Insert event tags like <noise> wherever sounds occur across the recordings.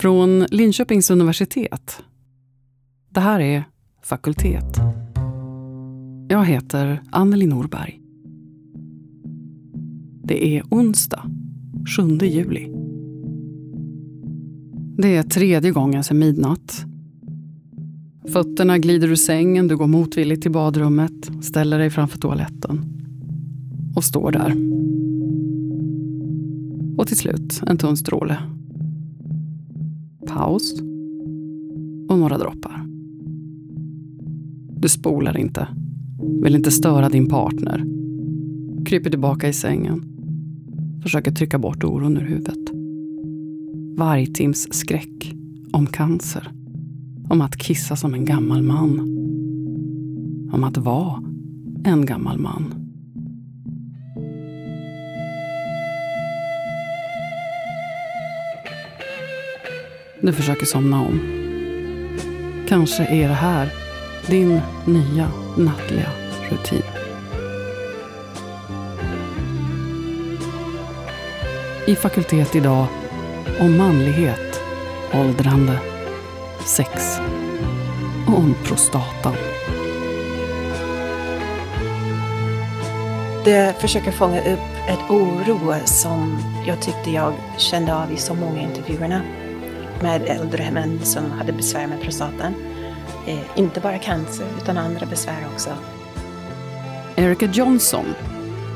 Från Linköpings universitet. Det här är Fakultet. Jag heter Anneli Norberg. Det är onsdag, 7 juli. Det är tredje gången sedan midnatt. Fötterna glider ur sängen, du går motvilligt till badrummet, ställer dig framför toaletten och står där. Och till slut en tunn stråle. Paus. Och några droppar. Du spolar inte. Vill inte störa din partner. Kryper tillbaka i sängen. Försöker trycka bort oron ur huvudet. Vargtims skräck om cancer. Om att kissa som en gammal man. Om att vara en gammal man. Du försöker somna om. Kanske är det här din nya nattliga rutin. I fakultet idag om manlighet, åldrande, sex och om prostatan. Det försöker fånga upp ett oro som jag tyckte jag kände av i så många intervjuerna med äldre män som hade besvär med prostatan. Eh, inte bara cancer, utan andra besvär också. Erica Johnson,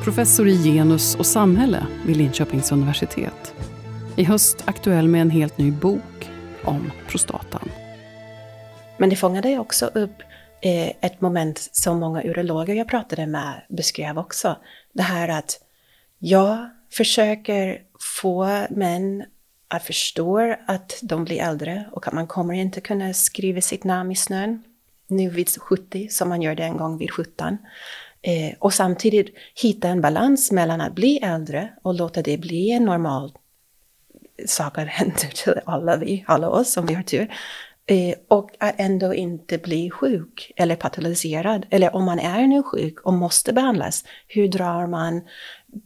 professor i genus och samhälle vid Linköpings universitet. I höst aktuell med en helt ny bok om prostatan. Men det fångade också upp eh, ett moment som många urologer jag pratade med beskrev också. Det här att jag försöker få män att förstå att de blir äldre och att man kommer inte kunna skriva sitt namn i snön nu vid 70 som man gör det en gång vid 17. Eh, och samtidigt hitta en balans mellan att bli äldre och låta det bli en normal sak att hända <laughs> till alla vi, alla oss om vi har tur. Eh, och att ändå inte bli sjuk eller patologiserad. Eller om man är nu sjuk och måste behandlas, hur drar man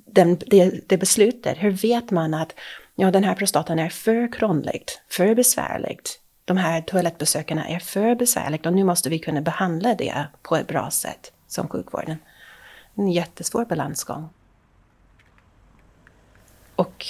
den, det, det beslutet? Hur vet man att ja, den här prostatan är för krånglig, för besvärligt. De här toalettbesökarna är för besvärligt och nu måste vi kunna behandla det på ett bra sätt som sjukvården. En jättesvår balansgång. Och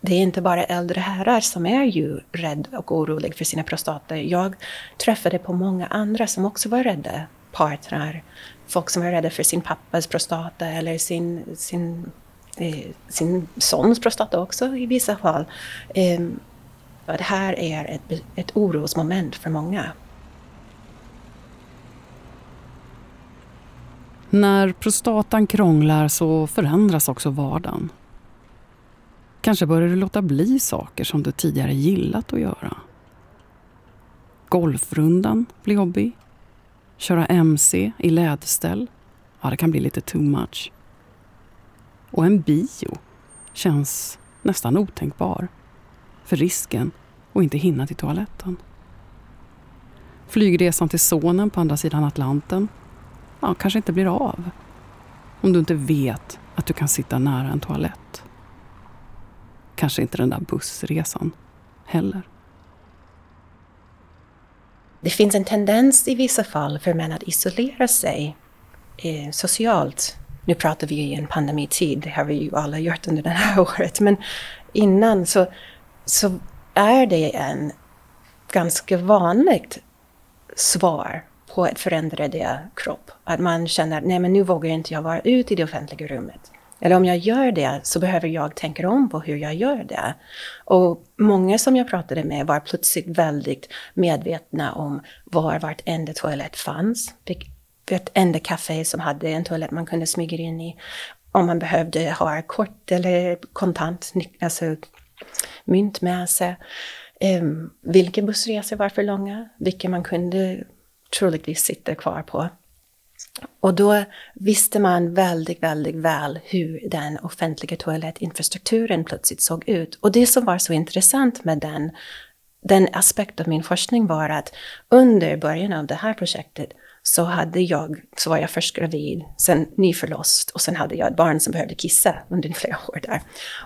det är inte bara äldre herrar som är ju rädda och oroliga för sina prostater. Jag träffade på många andra som också var rädda. Partner, folk som var rädda för sin pappas prostata eller sin, sin Eh, sin sons prostata också i vissa fall. Eh, det här är ett, ett orosmoment för många. När prostatan krånglar så förändras också vardagen. Kanske börjar du låta bli saker som du tidigare gillat att göra. Golfrundan blir jobbig. Köra MC i läderställ, ja det kan bli lite too much. Och en bio känns nästan otänkbar för risken att inte hinna till toaletten. Flygresan till sonen på andra sidan Atlanten ja, kanske inte blir av om du inte vet att du kan sitta nära en toalett. Kanske inte den där bussresan heller. Det finns en tendens i vissa fall för män att isolera sig eh, socialt nu pratar vi ju i en pandemitid, det har vi ju alla gjort under det här <laughs> året, men innan så, så är det en ganska vanligt svar på ett förändrade kropp. Att man känner, nej men nu vågar inte jag vara ute i det offentliga rummet. Eller om jag gör det så behöver jag tänka om på hur jag gör det. Och många som jag pratade med var plötsligt väldigt medvetna om var vartenda toalett fanns, Fick enda café som hade en toalett man kunde smyga in i. Om man behövde ha kort eller kontant, alltså mynt med sig. Um, vilka bussresor var för långa? Vilka man kunde troligtvis sitta kvar på. Och då visste man väldigt, väldigt väl hur den offentliga toalettinfrastrukturen plötsligt såg ut. Och det som var så intressant med den, den aspekt av min forskning var att under början av det här projektet så hade jag, så var jag först gravid, sen nyförlost och sen hade jag ett barn som behövde kissa under <laughs> flera år där.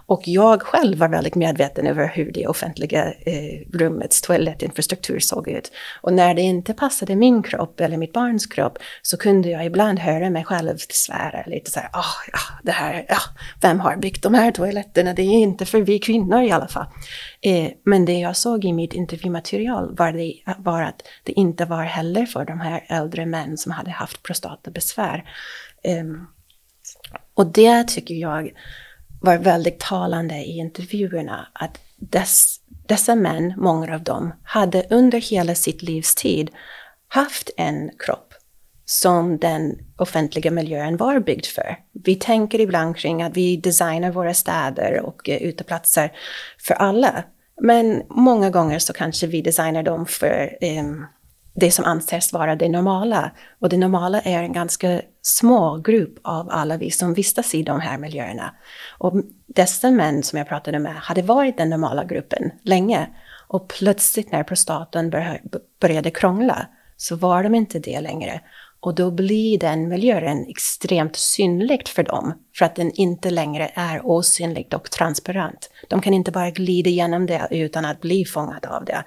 Och jag själv var väldigt medveten över hur det offentliga eh, rummets toalettinfrastruktur såg ut. Och när det inte passade min kropp eller mitt barns kropp så kunde jag ibland höra mig själv svära lite så här, oh, ja, det här, ja, vem har byggt de här toaletterna? Det är inte för vi kvinnor i alla fall. Eh, men det jag såg i mitt intervjumaterial var, det, var att det inte var heller för de här äldre män som hade haft prostatabesvär. Um, och det tycker jag var väldigt talande i intervjuerna, att dess, dessa män, många av dem, hade under hela sitt livs tid haft en kropp som den offentliga miljön var byggd för. Vi tänker ibland kring att vi designar våra städer och eh, uteplatser för alla. Men många gånger så kanske vi designar dem för um, det som anses vara det normala. Och det normala är en ganska små grupp av alla vi som vistas i de här miljöerna. Och dessa män som jag pratade med hade varit den normala gruppen länge. Och plötsligt när prostatan började krångla så var de inte det längre. Och då blir den miljön extremt synlig för dem, för att den inte längre är osynlig och transparent. De kan inte bara glida igenom det utan att bli fångade av det.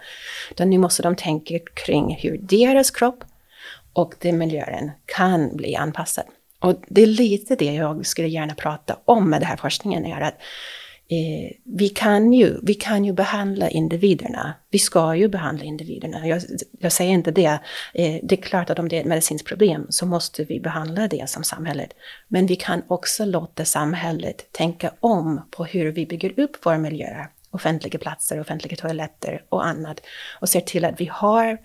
Utan nu måste de tänka kring hur deras kropp och den miljön kan bli anpassad. Och det är lite det jag skulle gärna prata om med den här forskningen, är att eh, vi, kan ju, vi kan ju behandla individerna. Vi ska ju behandla individerna. Jag, jag säger inte det. Eh, det är klart att om det är ett medicinskt problem så måste vi behandla det som samhället. Men vi kan också låta samhället tänka om på hur vi bygger upp vår miljö offentliga platser, offentliga toaletter och annat och ser till att vi har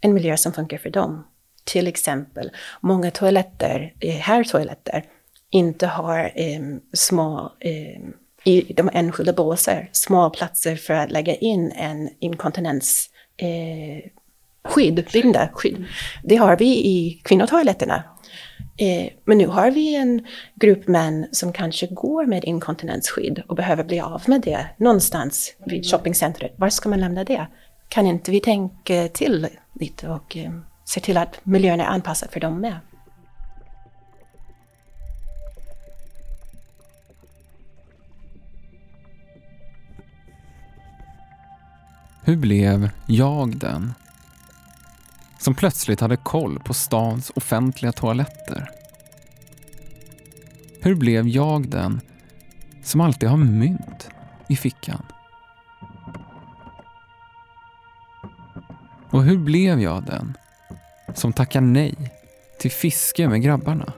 en miljö som funkar för dem. Till exempel, många toaletter, eh, här toaletter, inte har eh, små eh, i de enskilda båsar små platser för att lägga in en inkontinens eh, binda skydd. Det har vi i kvinnotoaletterna. Eh, men nu har vi en grupp män som kanske går med inkontinensskydd och behöver bli av med det någonstans vid shoppingcentret. Var ska man lämna det? Kan inte vi tänka till lite och eh, se till att miljön är anpassad för dem med? Hur blev jag den som plötsligt hade koll på stans offentliga toaletter? Hur blev jag den som alltid har mynt i fickan? Och hur blev jag den som tackar nej till fiske med grabbarna?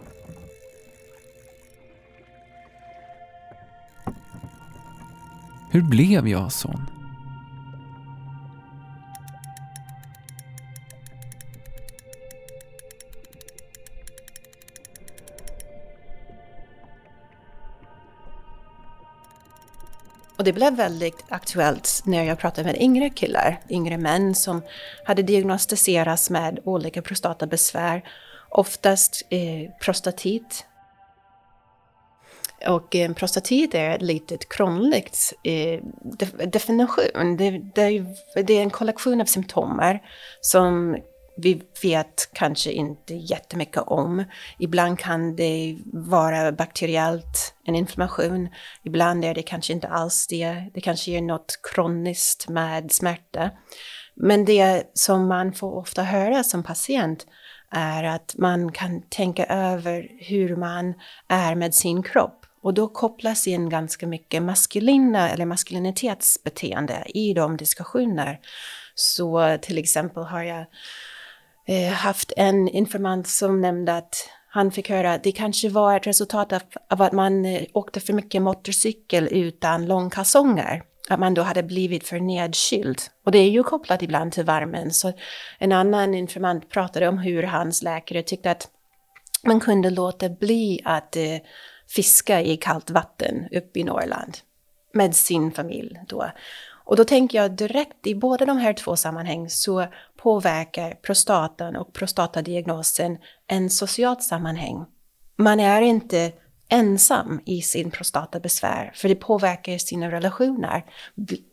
Hur blev jag sån? Och det blev väldigt aktuellt när jag pratade med yngre killar, yngre män som hade diagnostiserats med olika prostatabesvär, oftast eh, prostatit. Och eh, prostatit är ett litet krångligt eh, definition. Det, det, det är en kollektion av symptomer som vi vet kanske inte jättemycket om. Ibland kan det vara bakteriellt, en inflammation. Ibland är det kanske inte alls det. Det kanske är något kroniskt med smärta. Men det som man får ofta höra som patient är att man kan tänka över hur man är med sin kropp. Och då kopplas in ganska mycket maskulina eller maskulinitetsbeteende i de diskussioner. Så till exempel har jag eh, haft en informant som nämnde att han fick höra att det kanske var ett resultat av, av att man eh, åkte för mycket motorcykel utan långkalsonger. Att man då hade blivit för nedkyld. Och det är ju kopplat ibland till värmen. Så en annan informant pratade om hur hans läkare tyckte att man kunde låta bli att eh, fiska i kallt vatten uppe i Norrland med sin familj då. Och då tänker jag direkt i båda de här två sammanhang så påverkar prostatan och prostatadiagnosen en socialt sammanhang. Man är inte ensam i sin prostatabesvär, för det påverkar sina relationer.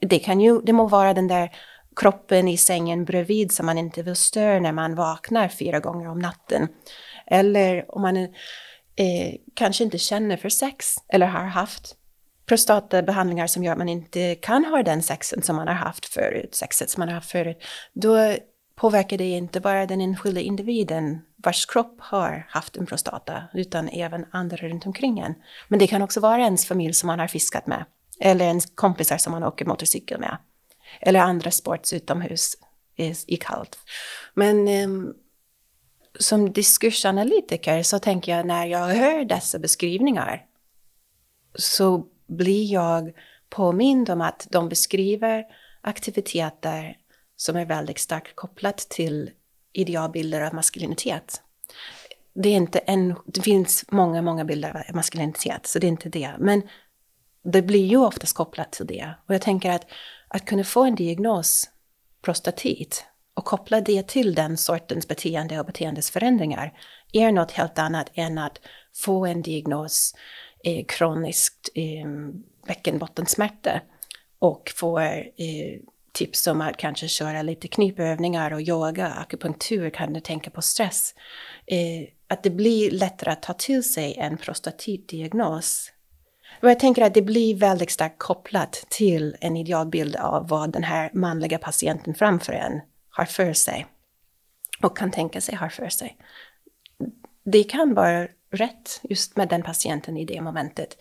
Det, kan ju, det må vara den där kroppen i sängen bredvid som man inte vill störa när man vaknar fyra gånger om natten. Eller om man eh, kanske inte känner för sex eller har haft prostatabehandlingar som gör att man inte kan ha den sexen som man har haft förut, sexet som man har haft förut, då påverkar det inte bara den enskilda individen vars kropp har haft en prostata, utan även andra runt omkring en. Men det kan också vara ens familj som man har fiskat med, eller ens kompisar som man åker motorcykel med, eller andra sports utomhus i kallt. Men um, som diskursanalytiker så tänker jag när jag hör dessa beskrivningar så blir jag påmind om att de beskriver aktiviteter som är väldigt starkt kopplat till idealbilder av maskulinitet. Det, är inte en, det finns många, många bilder av maskulinitet, så det är inte det. Men det blir ju oftast kopplat till det. Och jag tänker att att kunna få en diagnos, prostatit, och koppla det till den sortens beteende och beteendesförändringar är något helt annat än att få en diagnos eh, kroniskt eh, bäckenbottensmärta och få eh, tips om att kanske köra lite knipövningar och yoga, akupunktur, kan du tänka på stress. Eh, att det blir lättare att ta till sig en prostatitdiagnos. Och jag tänker att det blir väldigt starkt kopplat till en idealbild av vad den här manliga patienten framför en har för sig och kan tänka sig har för sig. Det kan vara rätt just med den patienten i det momentet.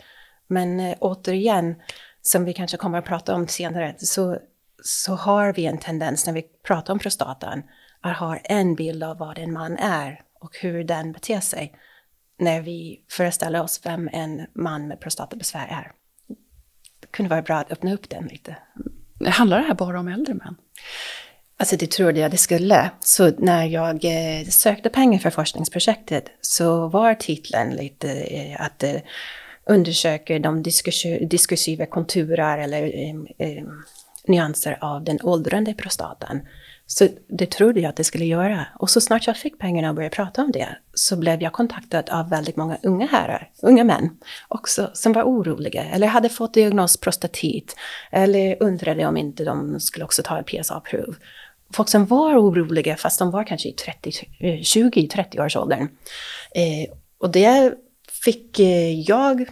Men eh, återigen, som vi kanske kommer att prata om senare, så, så har vi en tendens när vi pratar om prostatan att ha en bild av vad en man är och hur den beter sig när vi föreställer oss vem en man med prostatabesvär är. Det kunde vara bra att öppna upp den lite. Handlar det här bara om äldre män? Alltså det trodde jag det skulle. Så när jag eh, sökte pengar för forskningsprojektet så var titeln lite eh, att eh, undersöka de diskursiva konturer eller nyanser av den åldrande prostatan. Så det trodde jag att det skulle göra. Och så snart jag fick pengarna och började prata om det så blev jag kontaktad av väldigt många unga herrar, unga män också, som var oroliga eller hade fått diagnos prostatit eller undrade om inte de skulle också ta ett PSA-prov folk som var oroliga fast de var kanske i 20-30-årsåldern. Eh, och det fick eh, jag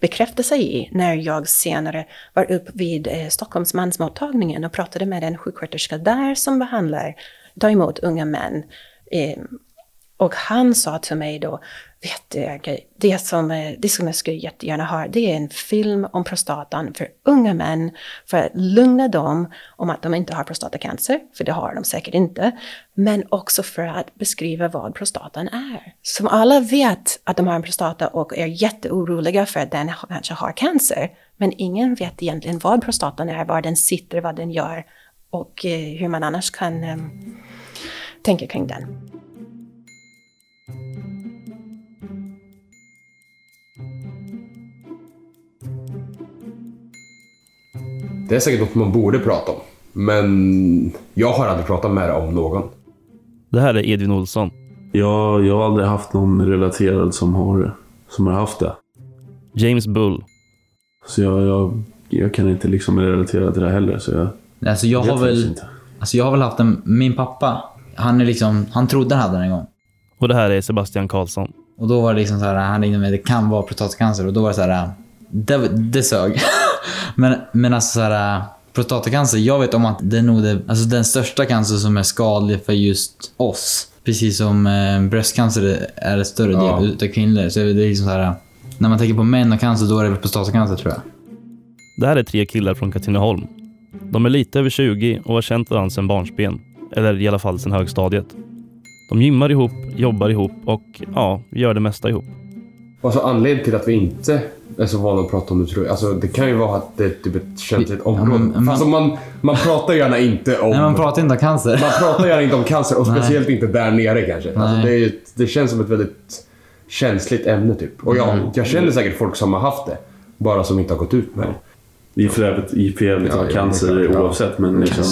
bekräftelse i när jag senare var upp vid eh, Stockholms mansmottagningen och pratade med en sjuksköterska där som behandlar, tar emot unga män. Eh, och han sa till mig då, vet du, det som, eh, det som jag skulle jättegärna ha, det är en film om prostatan för unga män, för att lugna dem om att de inte har prostatacancer, för det har de säkert inte, men också för att beskriva vad prostatan är. Som alla vet att de har en prostata och är jätteoroliga för att den kanske har cancer, men ingen vet egentligen vad prostatan är, var den sitter, vad den gör och eh, hur man annars kan um, tänka kring den. Det är säkert något man borde prata om. Men jag har aldrig pratat med det om någon. Det här är Edvin Olsson. Ja, jag har aldrig haft någon relaterad som har, som har haft det. James Bull. Så jag, jag, jag kan inte liksom relatera till det heller. Så jag, alltså jag, har väl, inte. Alltså jag har väl haft en... Min pappa, han, är liksom, han trodde han hade den en gång. Och det här är Sebastian Karlsson. Och då var det liksom så här, han ringde mig, det kan vara prostatacancer. Och då var det så här, det, det sög. <laughs> men, men alltså så här, prostatacancer, jag vet om att det är nog det, alltså den största cancer som är skadlig för just oss. Precis som eh, bröstcancer är en större del ja. utav kvinnor. Så det är liksom så här, när man tänker på män och cancer, då är det prostatacancer tror jag. Det här är tre killar från Katrineholm. De är lite över 20 och har känt varandra sedan barnsben. Eller i alla fall sedan högstadiet. De gymmar ihop, jobbar ihop och ja, gör det mesta ihop. Alltså anledningen till att vi inte är så vana att prata om det tror jag. Alltså det kan ju vara att det är typ ett känsligt område. Ja, men, Fast man, man, man pratar gärna inte om... Nej, man pratar inte om cancer. Man pratar gärna inte om cancer och speciellt inte där nere kanske. Alltså, det, är, det känns som ett väldigt känsligt ämne typ. Och jag, mm. jag känner säkert folk som har haft det. Bara som inte har gått ut med det. Det är för övrigt för jävligt ja, cancer ja, oavsett men liksom...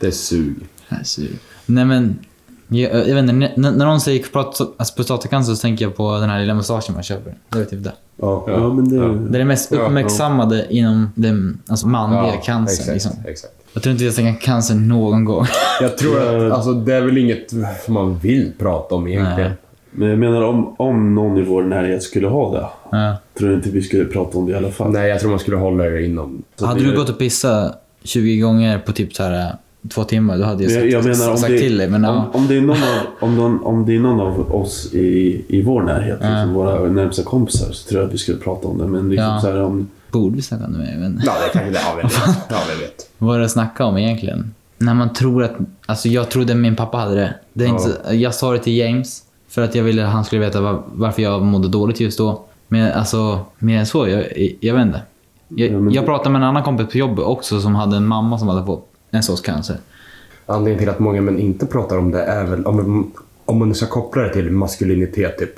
Det är sug. Det är sug. Nej men jag, jag vet inte, när, när någon säger prostatacancer så tänker jag på den här lilla mustaschen man köper. Det är typ det. Ja, ja. men det... Ja. Det är det mest Ja, uppmärksammade inom den alltså manliga cancern. exakt, Liksom. exakt. Jag tror inte vi har snackat cancer någon gång. <laughs> Jag tror att alltså, det är väl inget som man vill prata om egentligen. Nej. Men jag menar om, om någon i vår närhet skulle ha det. Ja. Tror jag inte vi skulle prata om det i alla fall. Nej, jag tror man skulle hålla det inom... Så Hade det- du gått och pissat 20 gånger på typ så här två timmar, då hade jag, Jag, sagt, jag menar om sagt det, till dig. Men om, ja. om, det är någon av, om, någon, om det är någon av oss i, i vår närhet, liksom våra närmsta kompisar, så tror jag att vi skulle prata om det. Men liksom Ja. så här, om, Borde vi snacka om det? Jag inte. Ja, det kanske det. Ja, vem vet. Ja. Vad är det att snacka om egentligen? När man tror att... Alltså jag trodde min pappa hade det. det är inte, så- jag sa det till James för att jag ville att han skulle veta var, varför jag mådde dåligt just då. Men alltså, mer än så, jag, jag vet inte. Jag, Ja, men- jag pratade med en annan kompis på jobbet också som hade en mamma som hade fått en sorts cancer. Anledningen till att många män inte pratar om det är väl, om, om man nu ska koppla det till maskulinitet typ.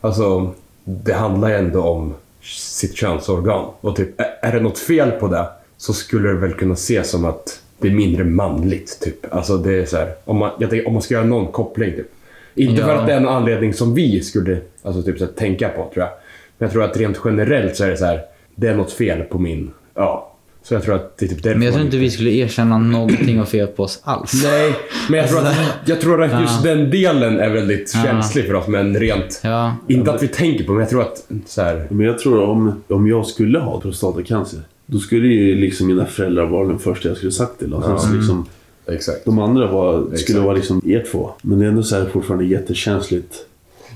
Alltså, det handlar ju ändå om sitt könsorgan. Och typ, är- det något fel på det så skulle det väl kunna ses som att det är mindre manligt. Typ. Alltså det är så här, om, man, jag tänker, om man ska göra någon koppling. Typ. Inte för Ja. att det är en anledning som vi skulle alltså, typ, så här, tänka på tror jag. Men jag tror att rent generellt så är det så här, det är något fel på min, ja. Så jag tror att det är typ därför Men jag tror inte vi skulle erkänna någonting var fel på oss alls. Nej, men jag tror att, jag tror att just Ja. den delen är väldigt Ja. känslig för oss. Men rent... Ja. Inte att vi tänker på, men jag tror att så här, men jag tror om, om jag skulle ha prostatacancer, då skulle ju liksom mina föräldrar vara den första jag skulle sagt till. Och sen så liksom, Exakt. de andra var, skulle Exakt. vara liksom er två. Men det är ändå så här fortfarande jättekänsligt.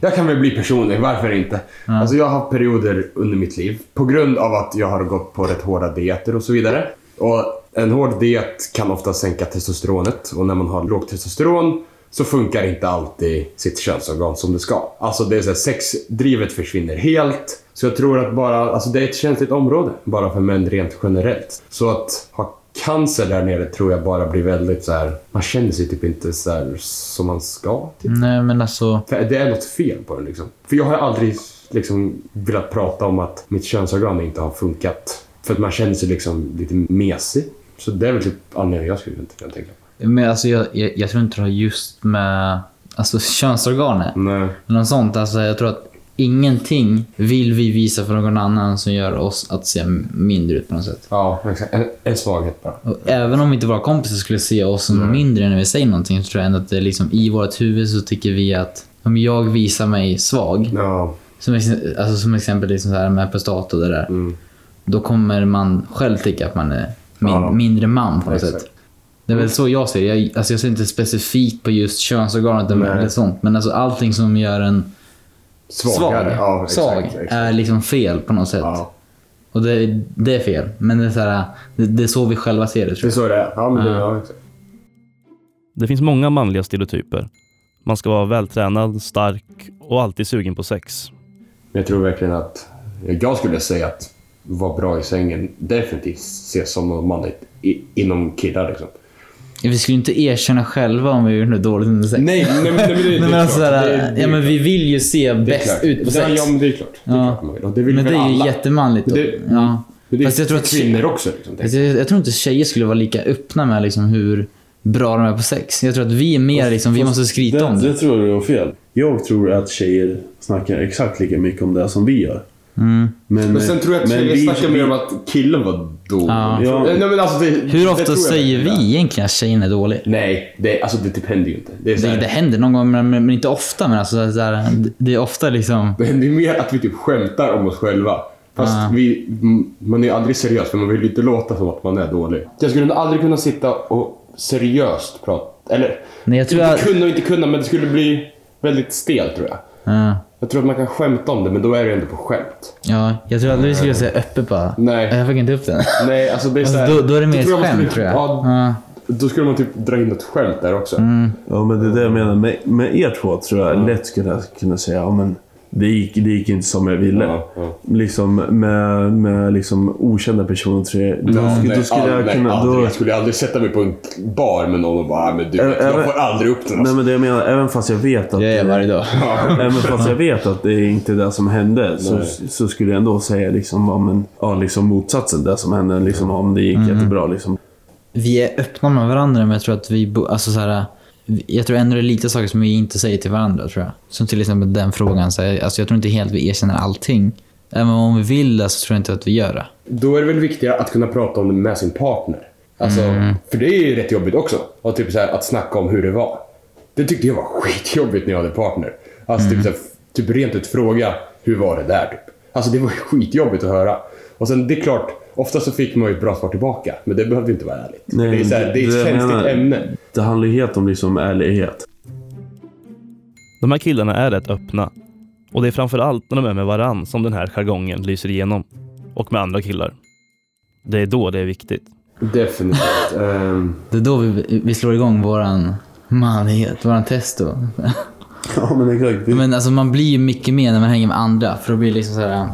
Jag kan väl bli personlig, varför inte? Alltså jag har haft perioder under mitt liv på grund av att jag har gått på rätt hårda dieter och så vidare. Och en hård diet kan ofta sänka testosteronet och när man har lågt testosteron så funkar inte alltid sitt könsorgan som det ska. Alltså det är så här, sexdrivet försvinner helt. Så jag tror att bara, alltså det är ett känsligt område bara för män rent generellt. Så att ha cancer där nere tror jag bara blir väldigt så här. man känner sig typ inte så här som man ska. Typ. Nej men alltså. För det är något fel på den liksom. För jag har aldrig liksom velat prata om att mitt könsorgan inte har funkat. För att man känner sig liksom lite mesig. Så det är väl typ anledningen jag skulle kunna tänka på. Men alltså jag, jag, jag tror inte det har just med alltså, könsorganet. Nej. Något sånt. Alltså, jag tror att ingenting vill vi visa för någon annan som gör oss att se mindre ut på något sätt. Ja, exakt. En, en svaghet bara. Och även om inte våra kompisar skulle se oss som mindre när vi säger någonting så tror jag ändå att det är liksom i vårt huvud så tycker vi att om jag visar mig svag, Ja, som, alltså, som exempel liksom så här med prostata och det där, Mm. då kommer man själv tycka att man är min, Ja. mindre man på något Exakt. sätt. Det är väl så jag ser det. Jag, alltså jag ser inte specifikt på just könsorganet eller sånt, men alltså allting som gör en svagare. svag, Ja, exakt, svag exakt. är liksom fel på något sätt. Ja, Och det, det är fel. Men det är, så här, det, det är så vi själva ser det det tror är jag. så det är. Ja, men det, Ja. Det finns många manliga stereotyper. Man ska vara vältränad, stark och alltid sugen på sex. Men jag tror verkligen att... Jag skulle säga att vara bra i sängen definitivt ses som något manligt i, inom killar liksom. Vi skulle inte erkänna själva om vi gjorde dåligt under sex. Nej, nej, men, nej, men det, det är <laughs> men alltså, klart. såhär, Det är- det är ja, men klart. vi vill ju se bäst ut på sex. Ja, men det är klart. Det är Ja. klart man vill. Men det är ju alla. jättemanligt. Då. det- ja. Men det är Fast jag tror att kvinnor också. Liksom, jag. jag, jag tror inte tjejer skulle vara lika öppna med liksom hur bra de är på sex. Jag tror att vi är mer liksom, vi måste skryta om det. Det tror jag är fel. Jag tror att tjejer snackar exakt lika mycket om det som vi gör. Mm. Men, Men sen tror jag att vi- snackar mer om att killen var dålig. Ja. Ja. Nej, men alltså, det, det Hur tror ofta jag säger vi egentligen att tjejen är dålig? Nej, det, alltså, det typ händer ju inte. Det, Det, det händer någon gång, men, men inte ofta. Men alltså, så här, det är ofta liksom... <laughs> det händer mer att vi typ skämtar om oss själva. Fast Ja. vi, man är aldrig seriös för man vill ju inte låta som att man är dålig. Jag skulle nog aldrig kunna sitta och seriöst prata. Eller, Nej, jag tror inte att- kunna och inte kunna, men det skulle bli väldigt stelt tror jag. Ja, Jag tror att man kan skämta om det, men då är det ändå på skämt. ja, jag tror aldrig vi skulle säga öppet bara. Nej. Jag fick inte upp den. Nej, alltså det är Alltså, så här, då, då är det mer man skämt skulle- tror jag. Ja. Då skulle man typ dra in ett skämt där också. Ja, men det är det jag menar. Med, med er två tror jag lätt skulle kunna säga ja, men det gick, det gick inte som jag ville. Ja, ja. Liksom med, med liksom okända personer tror jag. Då, Nej, då skulle aldrig, jag kunna... aldrig. Då, Jag skulle aldrig sätta mig på en bar med någon och bara, "Ah, men du, Ä- jag även- får aldrig upp den. nej Alltså. men det jag menar, även fast jag vet att... Jag varje dag. <laughs> Även fast jag vet att det är inte det som hände så, så skulle jag ändå säga liksom, ja, men, ja, liksom motsatsen. Det som hände, liksom, om det gick jättebra. Liksom. Vi är öppna med varandra, men jag tror att vi... bo- Alltså, så här, jag tror ändå det är lite saker som vi inte säger till varandra, tror jag. Som till exempel den frågan. Så här, alltså, jag tror inte helt vi erkänner allting. Även om vi vill det så tror jag inte att vi gör det. Då är det väl viktigare att kunna prata om det med sin partner. Alltså, För det är ju rätt jobbigt också. Och typ så här, att snacka om hur det var. Det tyckte jag var <laughs> skitjobbigt när jag hade partner. Alltså typ, så här, typ rent ut fråga, hur var det där? Typ. Alltså det var <laughs> skitjobbigt att höra. Och sen det är klart, ofta så fick man ju ett bra svar tillbaka. Men det behövde inte vara ärligt. Nej, det är, så här, det är det ett känsligt menar. ämne. Det handlar ju helt om liksom ärlighet. De här killarna är rätt öppna. Och det är framför allt när de är med varann som den här jargongen lyser igenom. Och med andra killar. Det är då det är viktigt. Definitivt. <laughs> Ehm, Det är då vi, vi slår igång våran manlighet, våran testo. Ja men exakt. Det, Men alltså man blir ju mycket mer när man hänger med andra. För då blir det liksom så här.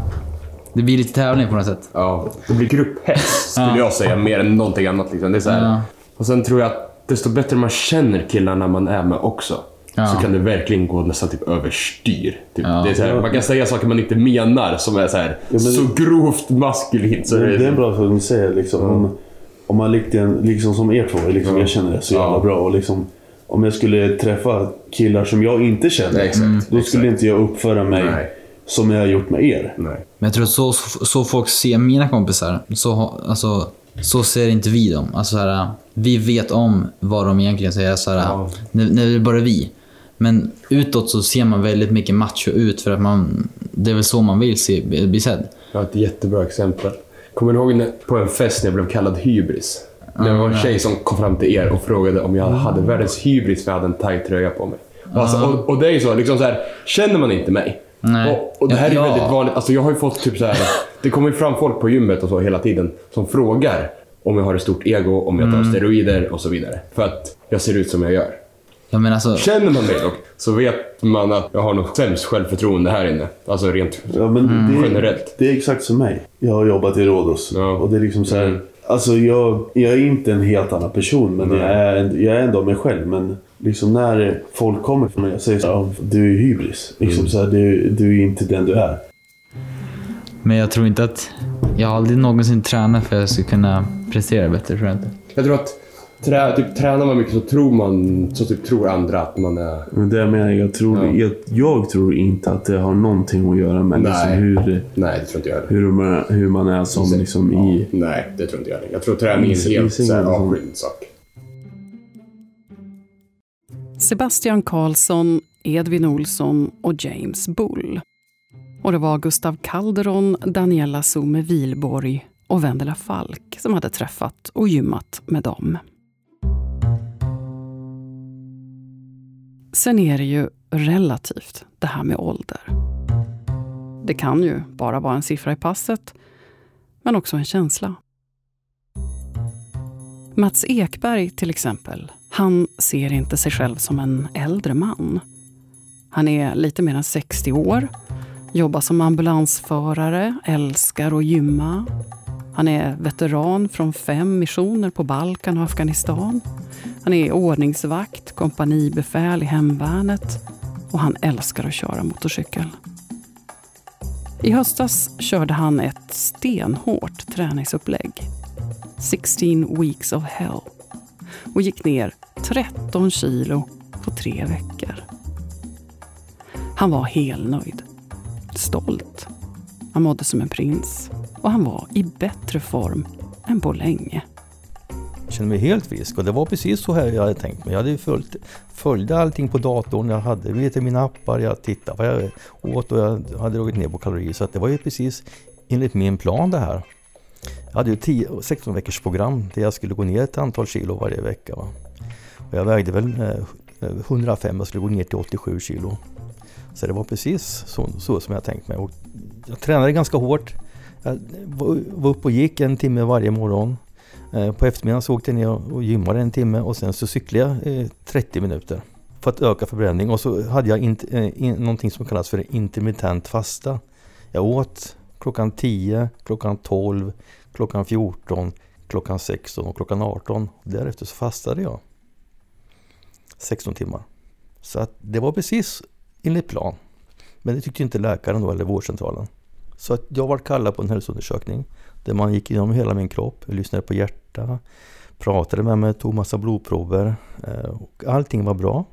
Det blir lite tävling på något sätt. ja, det blir grupphets <laughs> skulle Ja. jag säga, mer än någonting annat. Liksom. Det är så här. Ja. Och sen tror jag att desto bättre man känner killarna man är med också. Ja. Så kan det verkligen gå nästan typ överstyr. Typ, Ja. det är så här, man kan säga saker man inte menar som är så, här, men- så grovt maskulint. Så det, det, är en bra sak du säger. Liksom, om, om man liksom, liksom som er två, liksom, jag känner det så jävla Ja. bra. Och liksom, om jag skulle träffa killar som jag inte känner, Nej, exakt. då skulle exakt. inte jag uppföra mig Nej. Som jag har gjort med er. Nej. Men jag tror att så, så, så folk ser mina kompisar, så, alltså, så ser inte vi dem. Alltså, så här, vi vet om vad de egentligen säger, så här, Ja. när, när det är bara vi. Men utåt så ser man väldigt mycket macho ut för att man, det är väl så man vill se, bli sedd. Jag har ett jättebra exempel. Kommer ni ihåg när, på en fest när jag blev kallad hybris? Det var en tjej som kom fram till er och frågade om jag hade världens hybris för jag hade en tajt tröja på mig. Och, alltså, och, och det är ju så, liksom så här, känner man inte mig Nej. och, och det här är Ja. väldigt vanligt. Alltså jag har ju fått typ så här, <laughs> det kommer ju fram folk på gymmet och så hela tiden som frågar om jag har ett stort ego, om jag tar Mm. steroider och så vidare. För att jag ser ut som jag gör. Ja, men alltså, Känner man mig dock så vet man att jag har nog sämst självförtroende här inne. Alltså rent Ja, men det, generellt. det är exakt som mig. Jag har jobbat i Rhodos. Ja. Och det är liksom så här, Mm. Alltså jag, jag är inte en helt annan person, men jag är, jag är ändå mig själv. Men liksom när folk kommer för mig och säger så "Ja, du är hybris. Liksom så här, du, du är inte den du är. men jag tror inte att... Jag har aldrig någonsin tränat för att jag ska kunna prestera bättre, tror jag inte. Jag tror att trä, typ, tränar man mycket så tror man, så typ tror andra att man är... Men det jag menar, jag tror, Ja. jag, jag tror inte att det har någonting att göra med liksom Nej. hur, Nej, det tror inte jag heller. hur, man, hur man är som liksom i... Nej, det tror inte jag heller. Jag tror träning är en helt avskild sak. Sebastian Karlsson, Edvin Olsson och James Bull. Och det var Gustav Calderon, Daniela Sume Vilborg och Vendela Falk som hade träffat och gymmat med dem. Sen är det ju relativt, det här med ålder. Det kan ju bara vara en siffra i passet, men också en känsla. Mats Ekberg till exempel, han ser inte sig själv som en äldre man. Han är lite mer än 60 år, jobbar som ambulansförare, älskar att gymma. Han är veteran från fem missioner på Balkan och Afghanistan. Han är ordningsvakt, kompanibefäl i hemvärnet och han älskar att köra motorcykel. I höstas körde han ett stenhårt träningsupplägg. 16 weeks of hell och gick ner 13 kilo på tre veckor. Han var helnöjd, stolt. Han mådde som en prins och han var i bättre form än på länge. Jag kände mig helt frisk och det var precis så här jag hade tänkt mig. Jag hade följt, följde allting på datorn, jag hade vet, mina appar, jag tittade vad jag åt och jag hade dragit ner på kalorier. Så att det var ju precis enligt min plan det här. Jag hade ju 10, 16 veckors program där jag skulle gå ner ett antal kilo varje vecka. Va? Och jag vägde väl eh, 105 och skulle gå ner till 87 kilo. Så det var precis så, så som jag tänkt mig. Och jag tränade ganska hårt. Jag var, uppe och gick en timme varje morgon. Eh, på eftermiddagen så åkte jag ner och gymmade en timme och sen så cyklade jag eh, 30 minuter för att öka förbränning. Och så hade jag in, in, någonting som kallas för intermittent fasta. Jag åt klockan 10, klockan 12, klockan 14, klockan 16 och klockan 18. Därefter så fastade jag 16 timmar. Så att det var precis enligt plan. Men det tyckte inte läkaren då, eller vårdcentralen. Så att jag var kallad på en hälsoundersökning där man gick igenom hela min kropp, lyssnade på hjärta, pratade med mig, tog massa blodprover eh, och allting var bra.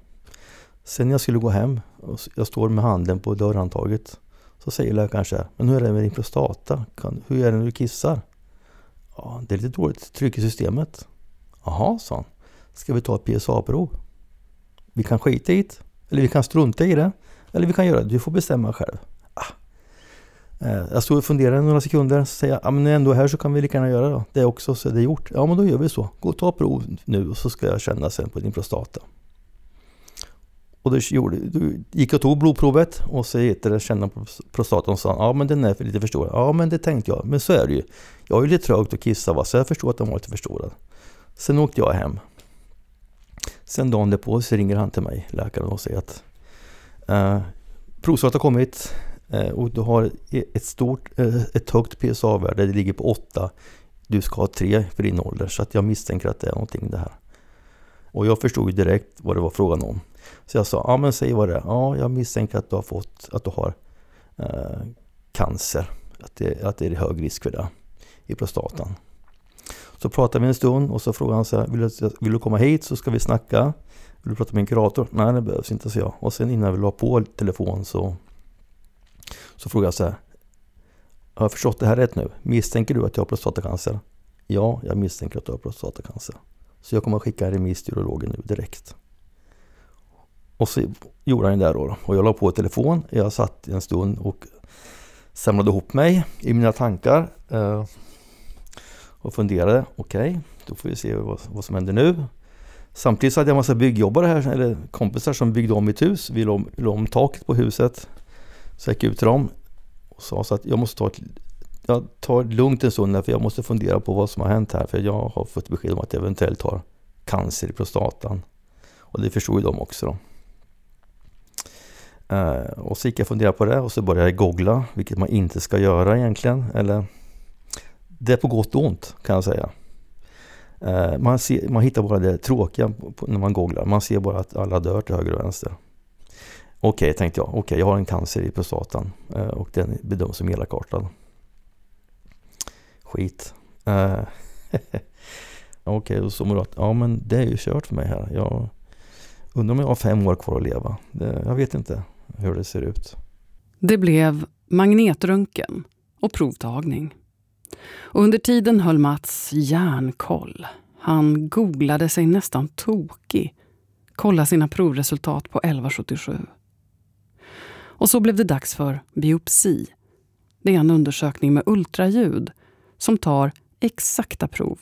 Sen när jag skulle gå hem, och jag står med handen på dörrhandtaget, Så säger läkaren så här, men hur är det med din prostata? Kan, hur är det när du kissar? Ja, det är lite dåligt tryck i systemet. Jaha, sa han. Ska vi ta ett PSA-prov? Vi kan skita i det, eller vi kan strunta i det, eller vi kan göra det. Du får bestämma själv. Ah. Eh, Jag stod och funderade några sekunder, så säger jag, ja, men när jag ändå är här så kan vi lika gärna göra det. Det är också så det är gjort. Ja, men då gör vi så. Gå och ta prov nu och så ska jag känna sen på din prostata. Och då, gjorde, då gick jag och tog blodprovet och så heter det känna på prostatan och sa ja men den är för lite förstorad. Ja men det tänkte jag, men så är det ju. Jag är ju lite trögt att kissa va, så jag förstår att den var lite förstorad. Sen åkte jag hem. Sen dagen därpå så ringer han till mig, läkaren, och säger att eh, provsvaret har kommit eh, och du har e-, ett stort, eh, ett högt PSA-värde, det ligger på 8. Du ska ha 3 för din ålder, så att jag misstänker att det är någonting det här. Och jag förstod ju direkt vad det var frågan om. Så jag sa, ja men säg vad det är. Ja, jag misstänker att du har fått, att du har eh, cancer. Att det, att det är hög risk för det i prostatan. Så pratade vi en stund och så frågade han så här, vill du, vill du komma hit så ska vi snacka? Vill du prata med en kurator? Nej, det behövs inte, så jag. Och sen innan vi la på telefon så, så frågade jag så här, har jag förstått det här rätt nu? Misstänker du att jag har prostatacancer? Ja, jag misstänker att du har prostatacancer. Så jag kommer att skicka en remiss till urologen nu direkt. Och så gjorde han det där då. Och jag la på telefon. Jag satt en stund och samlade ihop mig i mina tankar. Eh, och funderade. Okej, okay, då får vi se vad, vad som händer nu. Samtidigt så hade jag en massa byggjobbare här, eller kompisar som byggde om mitt hus. Vi låg om taket på huset. Så jag gick ut till dem och sa så att jag måste ta ett jag tar det lugnt en stund för jag måste fundera på vad som har hänt här. För jag har fått besked om att jag eventuellt har cancer i prostatan. Och det förstod ju de också. Då. Eh, och så gick jag och funderade på det och så började jag googla, vilket man inte ska göra egentligen. Eller det är på gott och ont kan jag säga. Eh, man, ser, man hittar bara det tråkiga när man googlar. Man ser bara att alla dör till höger och vänster. Okej, okay, tänkte jag. Okej, okay, jag har en cancer i prostatan eh, och den bedöms som elakartad. Skit. Eh, <laughs> okej, okay, och så att Ja, men det är ju kört för mig här. Jag undrar om jag har fem år kvar att leva. Det, jag vet inte hur det ser ut. Det blev magnetröntgen och provtagning. Och under tiden höll Mats järnkoll. Han googlade sig nästan tokig. Kollade sina provresultat på 1177. Och så blev det dags för biopsi. Det är en undersökning med ultraljud som tar exakta prov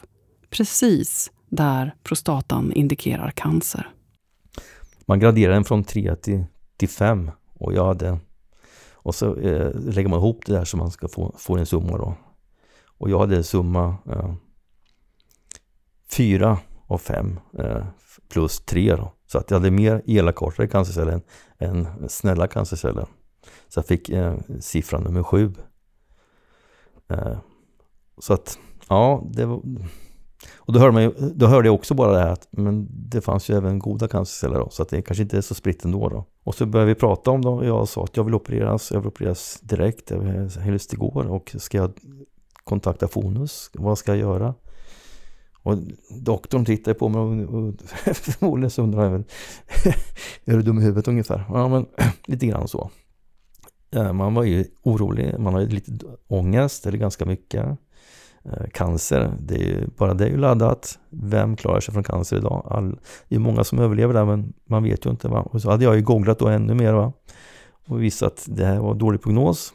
precis där prostatan indikerar cancer. Man graderar den från 3 till, till 5 och jag hade och så eh, lägger man ihop det där så man ska få, få en summa då. Och jag hade en summa eh, 4 av 5 eh, plus 3 då. Så att jag hade mer elakartade cancerceller än, än snälla cancerceller. Så jag fick eh, siffran nummer 7. Eh, så att, ja, det var... Och då hörde, man ju, då hörde jag också bara det här att men det fanns ju även goda cancerceller då, så att det kanske inte är så spritt ändå då. Och så började vi prata om det och jag sa att jag vill opereras, jag vill opereras direkt, jag vill helst igår och ska jag kontakta Fonus, vad ska jag göra? Och doktorn tittar på mig och, och <laughs> förmodligen så undrar jag väl, <laughs> är du dum i huvudet ungefär? Ja men <clears throat> lite grann så. Eh, man var ju orolig, man har ju lite ångest eller ganska mycket. Eh, cancer, det är ju, bara det är ju laddat. Vem klarar sig från cancer idag? All, det är många som överlever där men man vet ju inte. Va? Och så hade jag ju googlat då ännu mer va? och visat att det här var dålig prognos.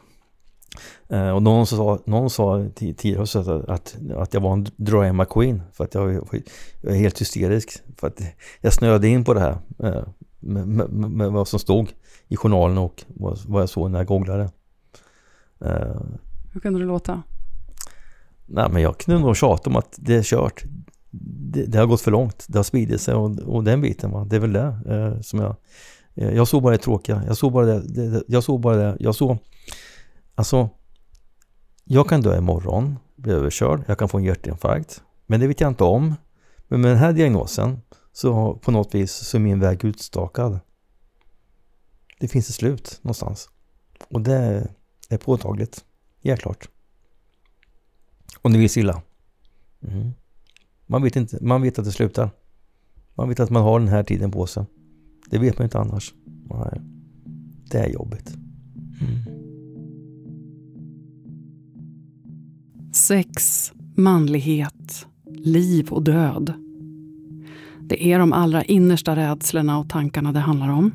Eh, och någon sa, någon sa tidigare att, att, att jag var en drama queen för att jag, jag är helt hysterisk. För att jag snöade in på det här eh, med, med, med, vad som stod i journalen och vad, vad jag såg när jag googlade. Eh, Hur kunde det låta? Nej, men jag kunde nog tjata om att det är kört. Det, det, har gått för långt. Det har spridit sig och, och den biten, va? det är väl det eh, som jag... Jag såg bara det tråkiga. Jag såg bara det. det. Jag såg bara det. Jag såg... Alltså... Jag kan dö imorgon, bli överkörd, jag kan få en hjärtinfarkt. Men det vet jag inte om. Men med den här diagnosen så på något vis så är min väg utstakad. Det finns ett slut någonstans. Och det är påtagligt. Helt klart. Och det vill illa. Mm. Man, vet inte, man vet att det slutar. Man vet att man har den här tiden på sig. Det vet man inte annars. Nej. Det är jobbigt. Mm. Sex, manlighet, liv och död. Det är de allra innersta rädslorna och tankarna det handlar om.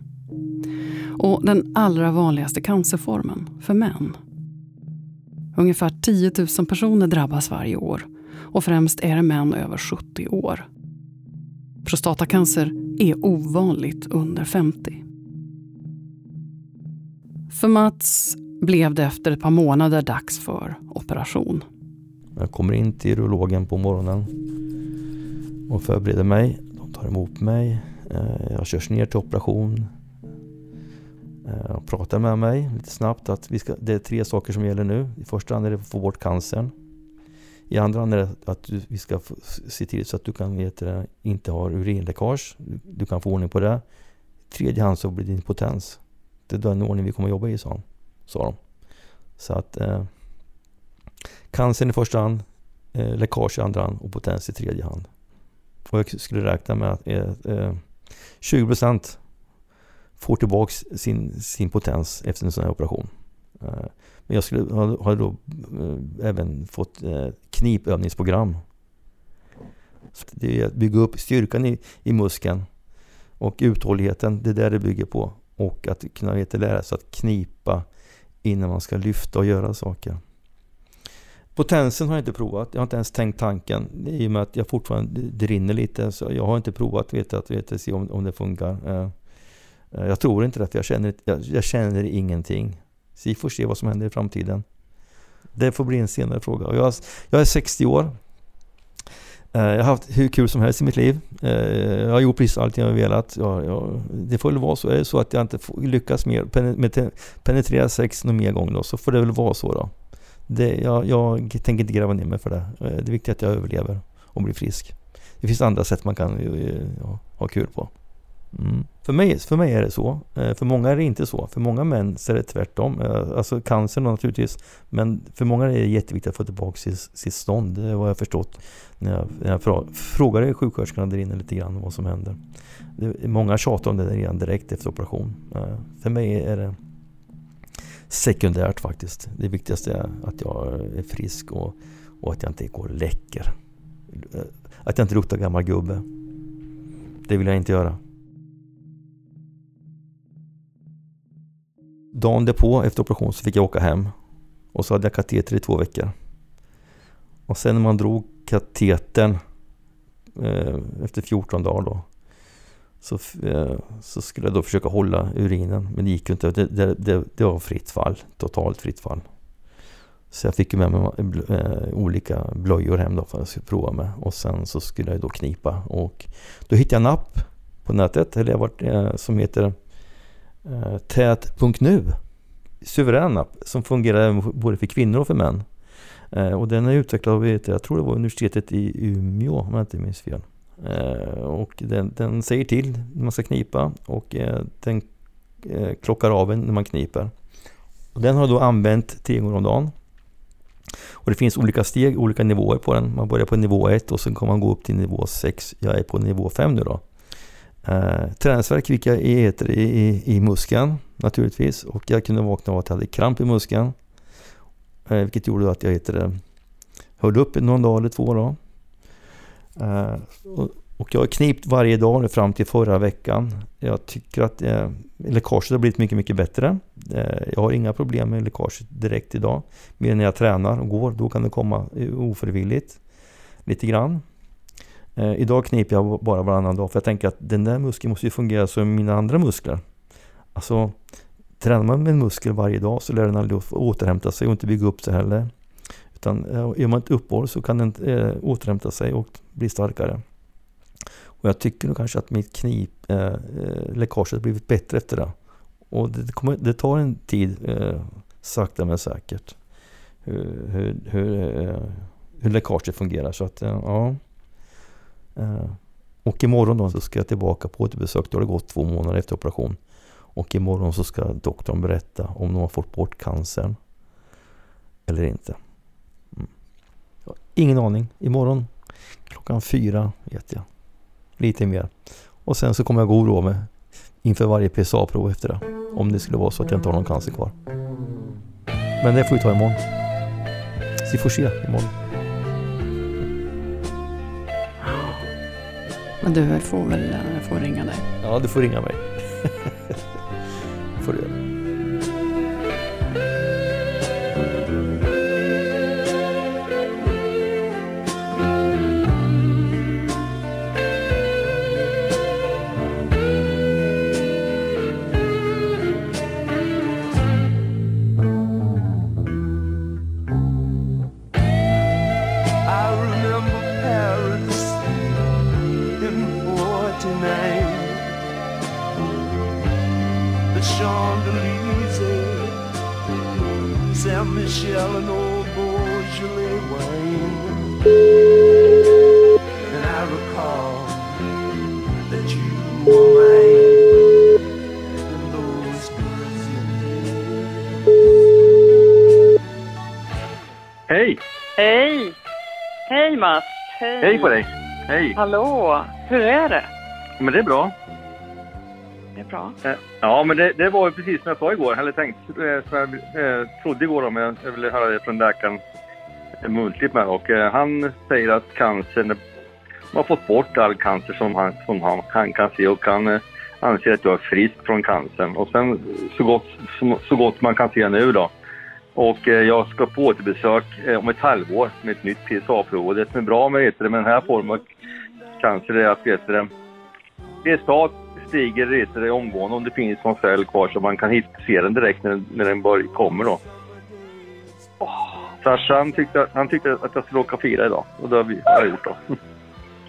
Och den allra vanligaste cancerformen för män. Ungefär 10 000 personer drabbas varje år och främst är det män över 70 år. Prostatacancer är ovanligt under 50. För Mats blev det efter ett par månader dags för operation. Jag kommer in till urologen på morgonen och förbereder mig. De tar emot mig. Eh, jag körs ner till operation. Eh, de pratar med mig lite snabbt att vi ska, det är tre saker som gäller nu. I första hand är det att få bort cancern. I andra hand är det att vi ska se till så att du kan det, inte har urinläckage. Du kan få ordning på det. I tredje hand så blir det din potens. Det är den ordning vi kommer att jobba i, sa, sa de. Så att eh, cancern i första hand, eh, läckage i andra hand och potens i tredje hand. Och jag skulle räkna med att eh, eh 20% får tillbaka sin, sin potens efter en sån här operation. Eh, men jag skulle ha, ha då eh, även fått eh, knipövningsprogram. Så det är att bygga upp styrkan i, i muskeln och uthålligheten, det är där det bygger på. Och att kunna veta, lära sig att knipa innan man ska lyfta och göra saker. Potensen har jag inte provat. Jag har inte ens tänkt tanken. I och med att jag fortfarande, det rinner lite. Så jag har inte provat, vet att, vet se om, om det funkar. Eh, eh, jag tror inte det, för jag känner, jag, jag känner ingenting. Så vi får se vad som händer i framtiden. Det får bli en senare fråga. Jag, jag är 60 år. Eh, jag har haft hur kul som helst i mitt liv. Jag har gjort precis allt jag har velat. Jag, jag, det får väl vara så. Är det så att jag inte lyckas mer, med penetrera sex någon mer gång då, så får det väl vara så då. Det, jag, jag tänker inte gräva ner mig för det. Eh, det det är viktigt att jag överlever och blir frisk. Det finns andra sätt man kan eh, ja, ha kul på. Mm. För, mig, för mig är det så. Eh, för många är det inte så. För många män så är det tvärtom. Alltså cancer naturligtvis. Men för många är det jätteviktigt att få tillbaka sitt, sitt stånd. Det har jag förstått när jag, när jag frågade sjuksköterskorna där inne lite grann vad som händer. Det, många tjatar om det redan direkt efter operation. För mig är det sekundärt faktiskt. Det viktigaste är att jag är frisk och, och att jag inte går och läcker. Eh, att jag inte luktar gammal gubbe. Det vill jag inte göra. Dagen därpå efter operation så fick jag åka hem. Och så hade jag kateter i två veckor. Och sen när man drog katetern eh, efter 14 dagar då. Så, eh, så skulle jag då försöka hålla urinen. Men det gick ju inte. Det, det, det, det var fritt fall. Totalt fritt fall. Så jag fick med mig eh, olika blöjor hem då för att jag skulle prova med. Och sen så skulle jag då knipa. Och då hittade jag en app på nätet. Eller jag varit, eh, som heter Tät.nu. Suverän app som fungerar både för kvinnor och för män. Och den är utvecklad av, jag tror det var universitetet i Umeå om jag inte minns fel. Eh, och den, den, säger till när man ska knipa och eh, den eh, klockar av en när man kniper. Och den har jag då använt tre gånger om dagen. Och det finns olika steg, olika nivåer på den. Man börjar på nivå 1 och sen kommer man gå upp till nivå 6. Jag är på nivå 5 nu då. Eh, träningsvärk fick jag i, i, i muskeln naturligtvis och jag kunde vakna av att jag hade kramp i muskeln. Eh, vilket gjorde att jag heter höll upp någon dag eller två. Då. Eh, och, jag har knipt varje dag fram till förra veckan. Jag tycker att eh, läckaget har blivit mycket, mycket bättre. Eh, jag har inga problem med läckaget direkt idag. Mer när jag tränar och går, då kan det komma eh, ofrivilligt. Lite grann. Eh, idag kniper jag bara varannan dag för jag tänker att den där muskeln måste ju fungera som mina andra muskler. Alltså, tränar man med en muskel varje dag så lär den aldrig återhämta sig och inte bygga upp sig heller. Utan eh, gör man ett uppehåll så kan den eh, återhämta sig och bli starkare. Och jag tycker nog kanske att mitt knipläckage eh, eh har blivit bättre efter det. Och det, kommer, det tar en tid, eh, sakta men säkert, hur, hur, hur, eh, hur läckaget fungerar. Så att, eh, ja. Eh, och imorgon då så ska jag tillbaka på återbesök. Då har det gått två månader efter operation. Och imorgon så ska doktorn berätta om de har fått bort cancern. Eller inte. Ingen aning. Imorgon klockan fyra vet jag. Lite mer. Och sen så kommer jag gå och oroa mig inför varje PSA-prov efter det. Om det skulle vara så att jag inte har någon cancer kvar. Men det får vi ta imorgon. Så vi får se imorgon. Men du får väl eh, får ringa dig. Ja, du får ringa mig. <laughs> får du göra. The Champs-Élysées, Saint Michel and old Beaujolais wine. And I recall that you were mine Hej! Hej! Hej Mats! Hej! Hej på dig! Hej! Hallå! Hur är det? Men det är bra. Det är bra. Eh, ja, men det, det var ju precis som jag sa igår, eller tänkt, eh, som jag eh, trodde igår om jag, jag ville höra det från läkaren muntligt med. Och han säger att cancern, man har fått bort all cancer som han, som han, han kan se och han anser att jag är frisk från cancern. Och sen så gott, så, så gott man kan se nu då. Och eh, jag ska på återbesök eh, om ett halvår med ett nytt PSA-prov. Och det som är bra med, det, med den här formen av cancer är att vet är PSA stiger du, omgående om det finns någon cell kvar så man kan hit, se den direkt när, den- när den bör, kommer då. Åh, Sasha han tyckte, han tyckte att jag skulle åka och fira idag och det har vi har jag gjort då. <laughs>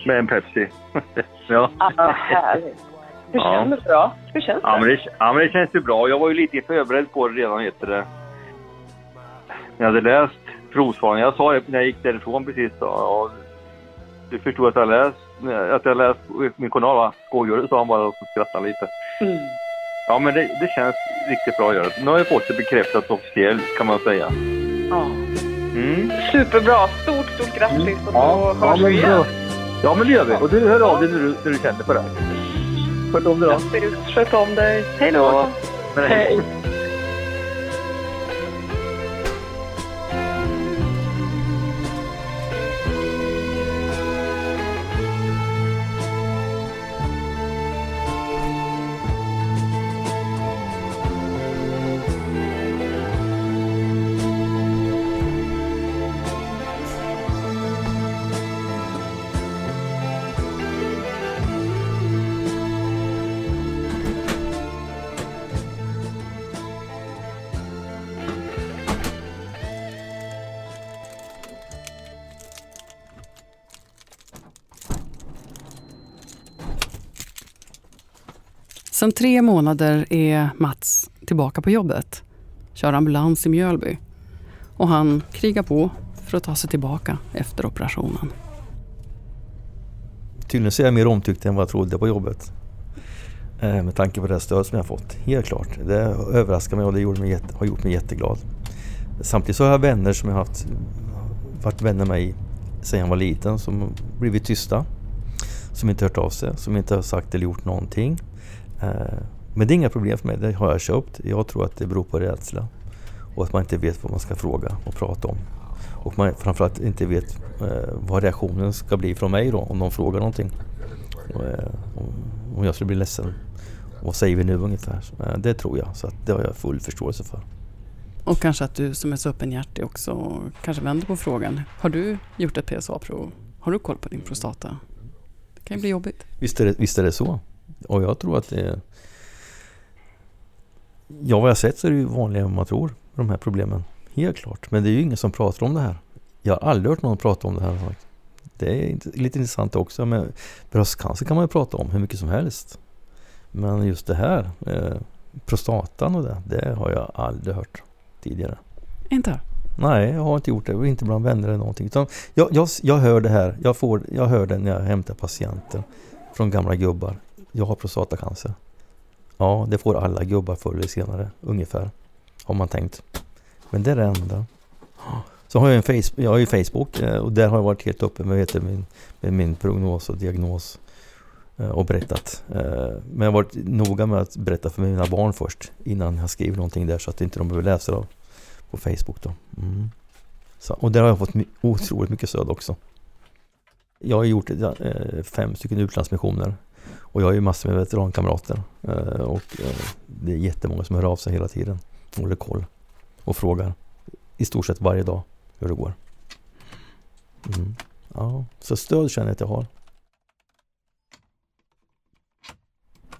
Med en Pepsi. <laughs> ja. Ah, härligt. Hur Ja. känns det då? Hur känns Ja det? men, det, ja men det känns ju bra. Jag var ju lite förberedd på det redan, heter det. Jag hade läst provsvaren. Jag sa det när jag gick därifrån precis då. Ja, du förstod att jag läst, att jag läst min journal va? Skojar du? sa han bara och skrattade lite. Mm. Ja men det, det känns riktigt bra att göra. Nu har jag fått det bekräftat officiellt kan man säga. Ja. Mm. Superbra! Stort, stort grattis och Ja, då ja, hörs men vi bra. igen. Ja men det gör vi. Och du hör av dig när du, när du känner för det. Sköt om dig då. Sköt om dig. Hej då! Ja, hej. Sedan tre månader är Mats tillbaka på jobbet. Kör ambulans i Mjölby. Och han krigar på för att ta sig tillbaka efter operationen. Tydligen så är jag mer omtyckt än vad jag trodde på jobbet. Eh, med tanke på det stöd som jag har fått. Helt klart. Det överraskar mig och det gjorde mig har gjort mig jätteglad. Samtidigt så har jag vänner som jag har haft, varit vänner med mig sedan jag var liten som blivit tysta. Som inte hört av sig, som inte har sagt eller gjort någonting. Eh, men det är inga problem för mig, det har jag köpt. Jag tror att det beror på rädsla. Och att man inte vet vad man ska fråga och prata om. Och man framförallt inte vet eh, vad reaktionen ska bli från mig då om de frågar någonting. Eh, om- jag skulle bli ledsen. Vad säger vi nu ungefär? Det tror jag, så att det har jag full förståelse för. Och kanske att du som är så öppenhjärtig också kanske vänder på frågan. Har du gjort ett PSA-prov? Har du koll på din prostata? Det kan ju bli jobbigt. Visst är det, visst är det så. Och jag tror att det. Ja, vad jag sett så är det ju vanligare än man tror, de här problemen. Helt klart. Men det är ju ingen som pratar om det här. Jag har aldrig hört någon prata om det här. Det är lite intressant också. Men bröstcancer kan man ju prata om hur mycket som helst. Men just det här, eh, prostatan och det, det har jag aldrig hört tidigare. Inte? Nej, jag har inte gjort det. Inte bland vänner eller någonting. Utan jag, jag, jag hör det här. Jag, får, jag hör det när jag hämtar patienter från gamla gubbar. Jag har prostatacancer. Ja, det får alla gubbar förr eller senare, ungefär. Har man tänkt. Men det är det enda. Så har jag en face, jag har ju Facebook eh, och där har jag varit helt öppen med, du, min, med min prognos och diagnos. Eh, och berättat. Eh, men jag har varit noga med att berätta för mina barn först. Innan jag skriver någonting där så att inte de behöver läsa det på Facebook då. Mm. Så, och där har jag fått otroligt mycket stöd också. Jag har gjort fem stycken utlandsmissioner och jag har ju massor med veterankamrater eh, och eh, det är jättemånga som hör av sig hela tiden och håller koll och frågar i stort sett varje dag hur det går. Mm. Ja, så stöd känner jag att jag har.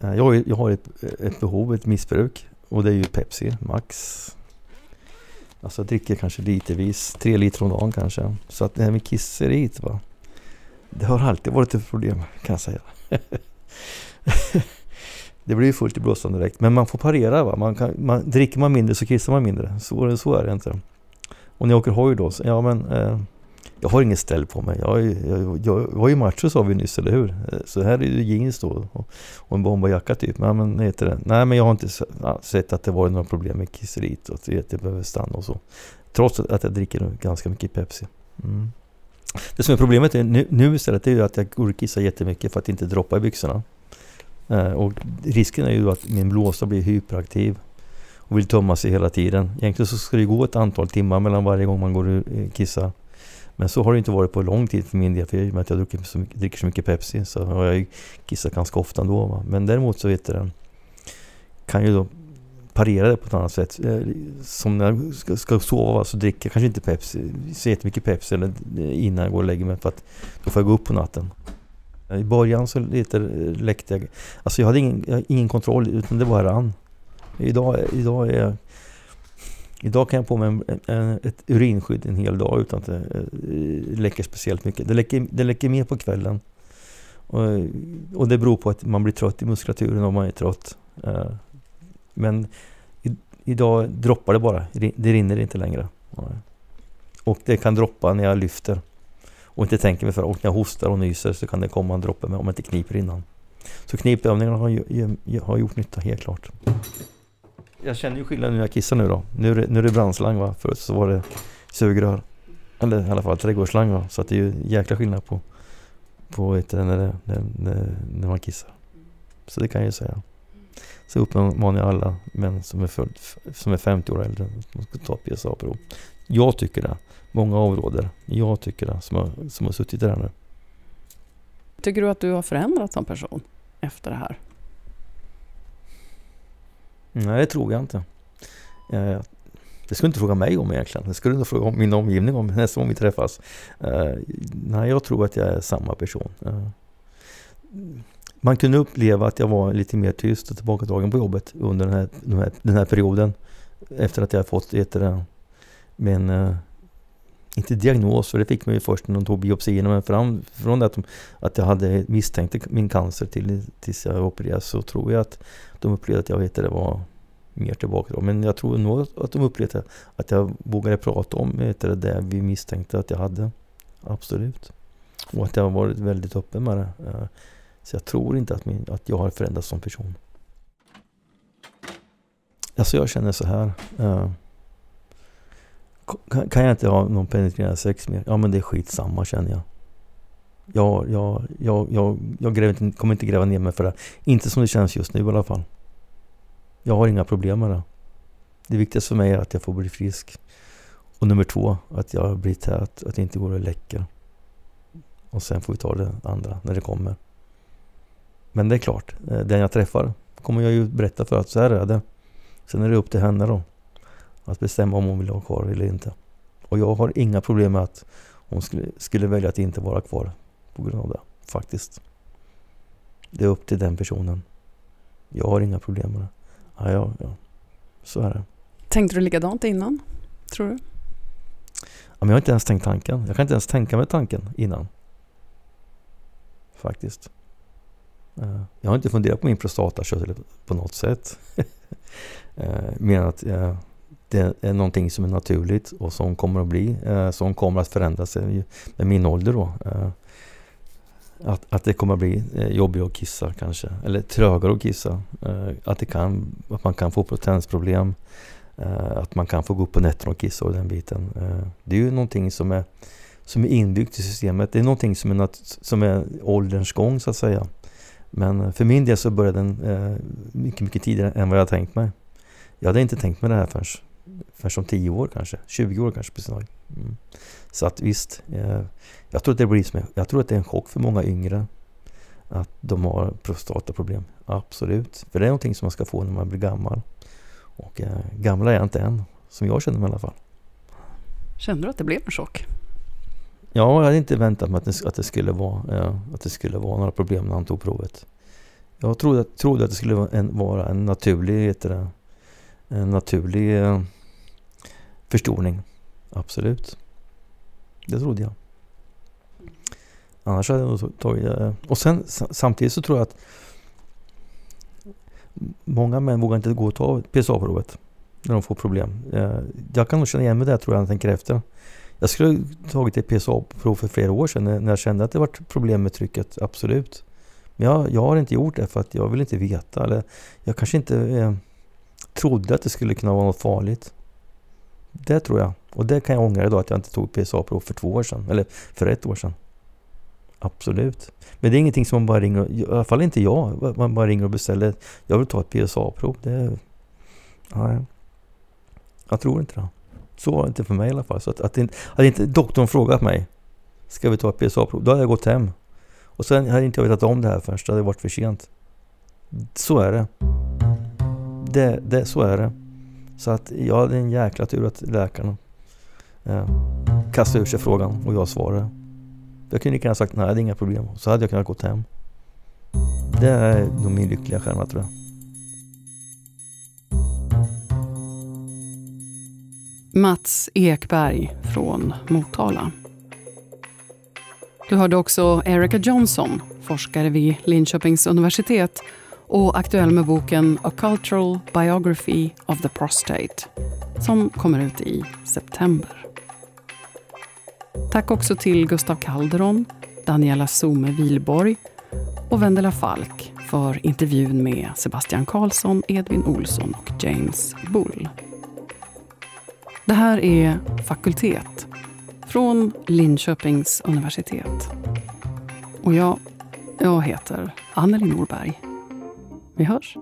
Eh, jag, har- jag har ett, ett behov, ett missbruk och det är ju Pepsi Max. Alltså jag dricker kanske litervis, tre liter om dagen kanske. Så att det här med kisseriet va. Det har alltid varit ett problem kan jag säga. <laughs> det blir ju fullt i blåsan direkt. Men man får parera va. Man kan, man, dricker man mindre så kissar man mindre. Så, så är det inte. Och när jag åker hoj då, så, ja men eh, jag har inget ställ på mig. Jag, är- jag, jag, var ju macho sa vi nyss, eller hur? Eh, så här är ju jeans då och, och en bomberjacka typ. Men, men, heter det? Nej men jag har inte ja, sett att det var några problem med kisseriet och att det behöver stanna och så. Trots att jag dricker ganska mycket Pepsi. Mm. Det som är problemet är nu, nu istället är ju att jag går och kissar jättemycket för att inte droppa i byxorna. Eh, och risken är ju att min blåsa blir hyperaktiv och vill tömma sig hela tiden. Egentligen så ska det gå ett antal timmar mellan varje gång man går och eh, kissar. Men så har det inte varit på lång tid för min del, för i och med att jag dricker så mycket, dricker så mycket Pepsi så har jag ju kissat ganska ofta ändå. Va? Men däremot så vet jag kan ju då parera det på ett annat sätt. Eh, som när jag ska, ska sova så dricker jag kanske inte Pepsi, så jättemycket Pepsi eller eh, innan jag går och lägger mig för att då får jag gå upp på natten. I början så lite eh, läckte jag, alltså jag hade ingen, jag hade ingen kontroll utan det bara rann. Idag, idag är jag Idag kan jag på mig en, en, ett urinskydd en hel dag utan att det läcker speciellt mycket. Det läcker, det läcker mer på kvällen. Och, och det beror på att man blir trött i muskulaturen om man är trött. Men i, idag droppar det bara. Det rinner inte längre. Och det kan droppa när jag lyfter. Och inte tänker mig för. Och när jag hostar och nyser så kan det komma en droppe med om jag inte kniper innan. Så knipövningarna har, har gjort nytta helt klart. Jag känner ju skillnad när jag kissar nu då. Nu är det, nu är det brandslang va. Förut så var det sugrör. Eller i alla fall trädgårdsslang va. Så att det är ju jäkla skillnad på, på vet du, när, det, när, när, när man kissar. Så det kan jag ju säga. Så uppmanar jag alla män som är, född, som är 50 år äldre att de ska ta PSA-prov. Jag tycker det. Många avråder. Jag tycker det som har, som har suttit där nu. Tycker du att du har förändrats som person efter det här? Nej, det tror jag inte. Eh, det skulle du inte fråga mig om egentligen. Det skulle du nog fråga om min omgivning om <laughs> nästa gång vi träffas. Eh, nej, jag tror att jag är samma person. Man kunde uppleva att jag var lite mer tyst och tillbakadragen på jobbet under den här, den här, den här perioden. Efter att jag fått heter det, men eh, inte diagnos, för det fick man ju först när de tog biopsierna. Men fram, från det att, de, att jag hade misstänkt min cancer till, tills jag opererades så tror jag att de upplevde att jag vet det var mer tillbaka då. Men jag tror nog att de upplevde att jag vågade prata om det, det vi misstänkte att jag hade. Absolut. Och att jag har varit väldigt öppen med det. Eh, så jag tror inte att, min, att jag har förändrats som person. Alltså jag känner så här. eh, Kan, kan jag inte ha någon penetrerande sex mer? Ja men det är skitsamma känner jag. Jag, jag, jag, jag, jag gräver inte, kommer inte gräva ner mig för det. Inte som det känns just nu i alla fall. Jag har inga problem med det. Det viktigaste för mig är att jag får bli frisk. Och nummer två, att jag blir tät, att det inte går att läcka. Och sen får vi ta det andra när det kommer. Men det är klart, eh, den jag träffar kommer jag ju berätta för att så här är det. Sen är det upp till henne då. Att bestämma om hon vill ha kvar eller inte. Och jag har inga problem med att hon skulle, skulle välja att inte vara kvar på grund av det. Faktiskt. Det är upp till den personen. Jag har inga problem med det. Ja, ja, ja. Så är det. Tänkte du likadant innan? Tror du? Ja, men jag har inte ens tänkt tanken. Jag kan inte ens tänka mig tanken innan. Faktiskt. Jag har inte funderat på min prostatakörtel på något sätt. <laughs> Eh, mer än att eh, det är någonting som är naturligt och som kommer att bli, eh, som kommer att förändra sig eh, med min ålder då. Eh, Att, att det kommer att bli eh, att kissa kanske, eller trögare att kissa. Eh, Att, det kan, att man kan få potensproblem. Eh, Att man kan få gå upp på nätterna och kissa och den biten. Eh, Det är ju någonting som är, som är inbyggt i systemet. Det är någonting som är, nat- som är ålderns gång så att säga. Men eh, för min del så började den eh, mycket, mycket tidigare än vad jag tänkt mig. Jag hade inte tänkt mig det här förrän förrän om 10 år kanske, 20 år kanske på sin. Mm. Så att visst, eh, jag tror att det blir som, jag tror att det är en chock för många yngre att de har prostataproblem. Absolut, för det är någonting som man ska få när man blir gammal. Och eh, gamla är jag inte än, som jag känner mig i alla fall. Kände du att det blev en chock? Ja, jag hade inte väntat mig att det, att det, skulle, vara, eh, att det skulle vara några problem när han tog provet. Jag trodde, trodde att det skulle vara en, vara en naturlig, heter det, en naturlig eh, förstoring. Absolut. Det trodde jag. Annars hade jag nog tagit... eh, Och sen samtidigt så tror jag att många män vågar inte gå och ta PSA-provet när de får problem. Eh, Jag kan nog känna igen mig där tror jag när jag tänker efter. Jag skulle ha tagit ett PSA-prov för flera år sedan när jag kände att det var problem med trycket, absolut. Men jag, jag har inte gjort det för att jag vill inte veta eller jag kanske inte eh, trodde att det skulle kunna vara något farligt. Det tror jag. Och det kan jag ångra idag att jag inte tog PSA-prov för två år sedan. Eller för ett år sedan. Absolut. Men det är ingenting som man bara ringer, och- i alla fall inte jag, man bara ringer och beställer. Jag vill ta ett PSA-prov. Det, nej. Jag tror inte det. Så var det inte för mig i alla fall. Så att, att, hade inte doktorn frågat mig, ska vi ta ett PSA-prov? Då hade jag gått hem. Och sen hade inte jag vetat om det här förrän det hade varit för sent. Så är det. det, det så är det. Så att jag hade en jäkla tur att läkaren eh, kastade ur sig frågan och jag svarade. Jag kunde lika gärna sagt nej, det är inga problem. Så hade jag kunnat gått hem. Det är nog min lyckliga skärm, tror jag. Mats Ekberg från Motala. Du hörde också Erica Johnson, forskare vid Linköpings universitet och aktuell med boken A Cultural Biography of the Prostate som kommer ut i september. Tack också till Gustav Calderon, Daniela Some Vilborg och Vendela Falk för intervjun med Sebastian Karlsson, Edvin Olsson och James Bull. Det här är Fakultet från Linköpings universitet. Och jag, jag heter Anneli Norberg. Vi hörs.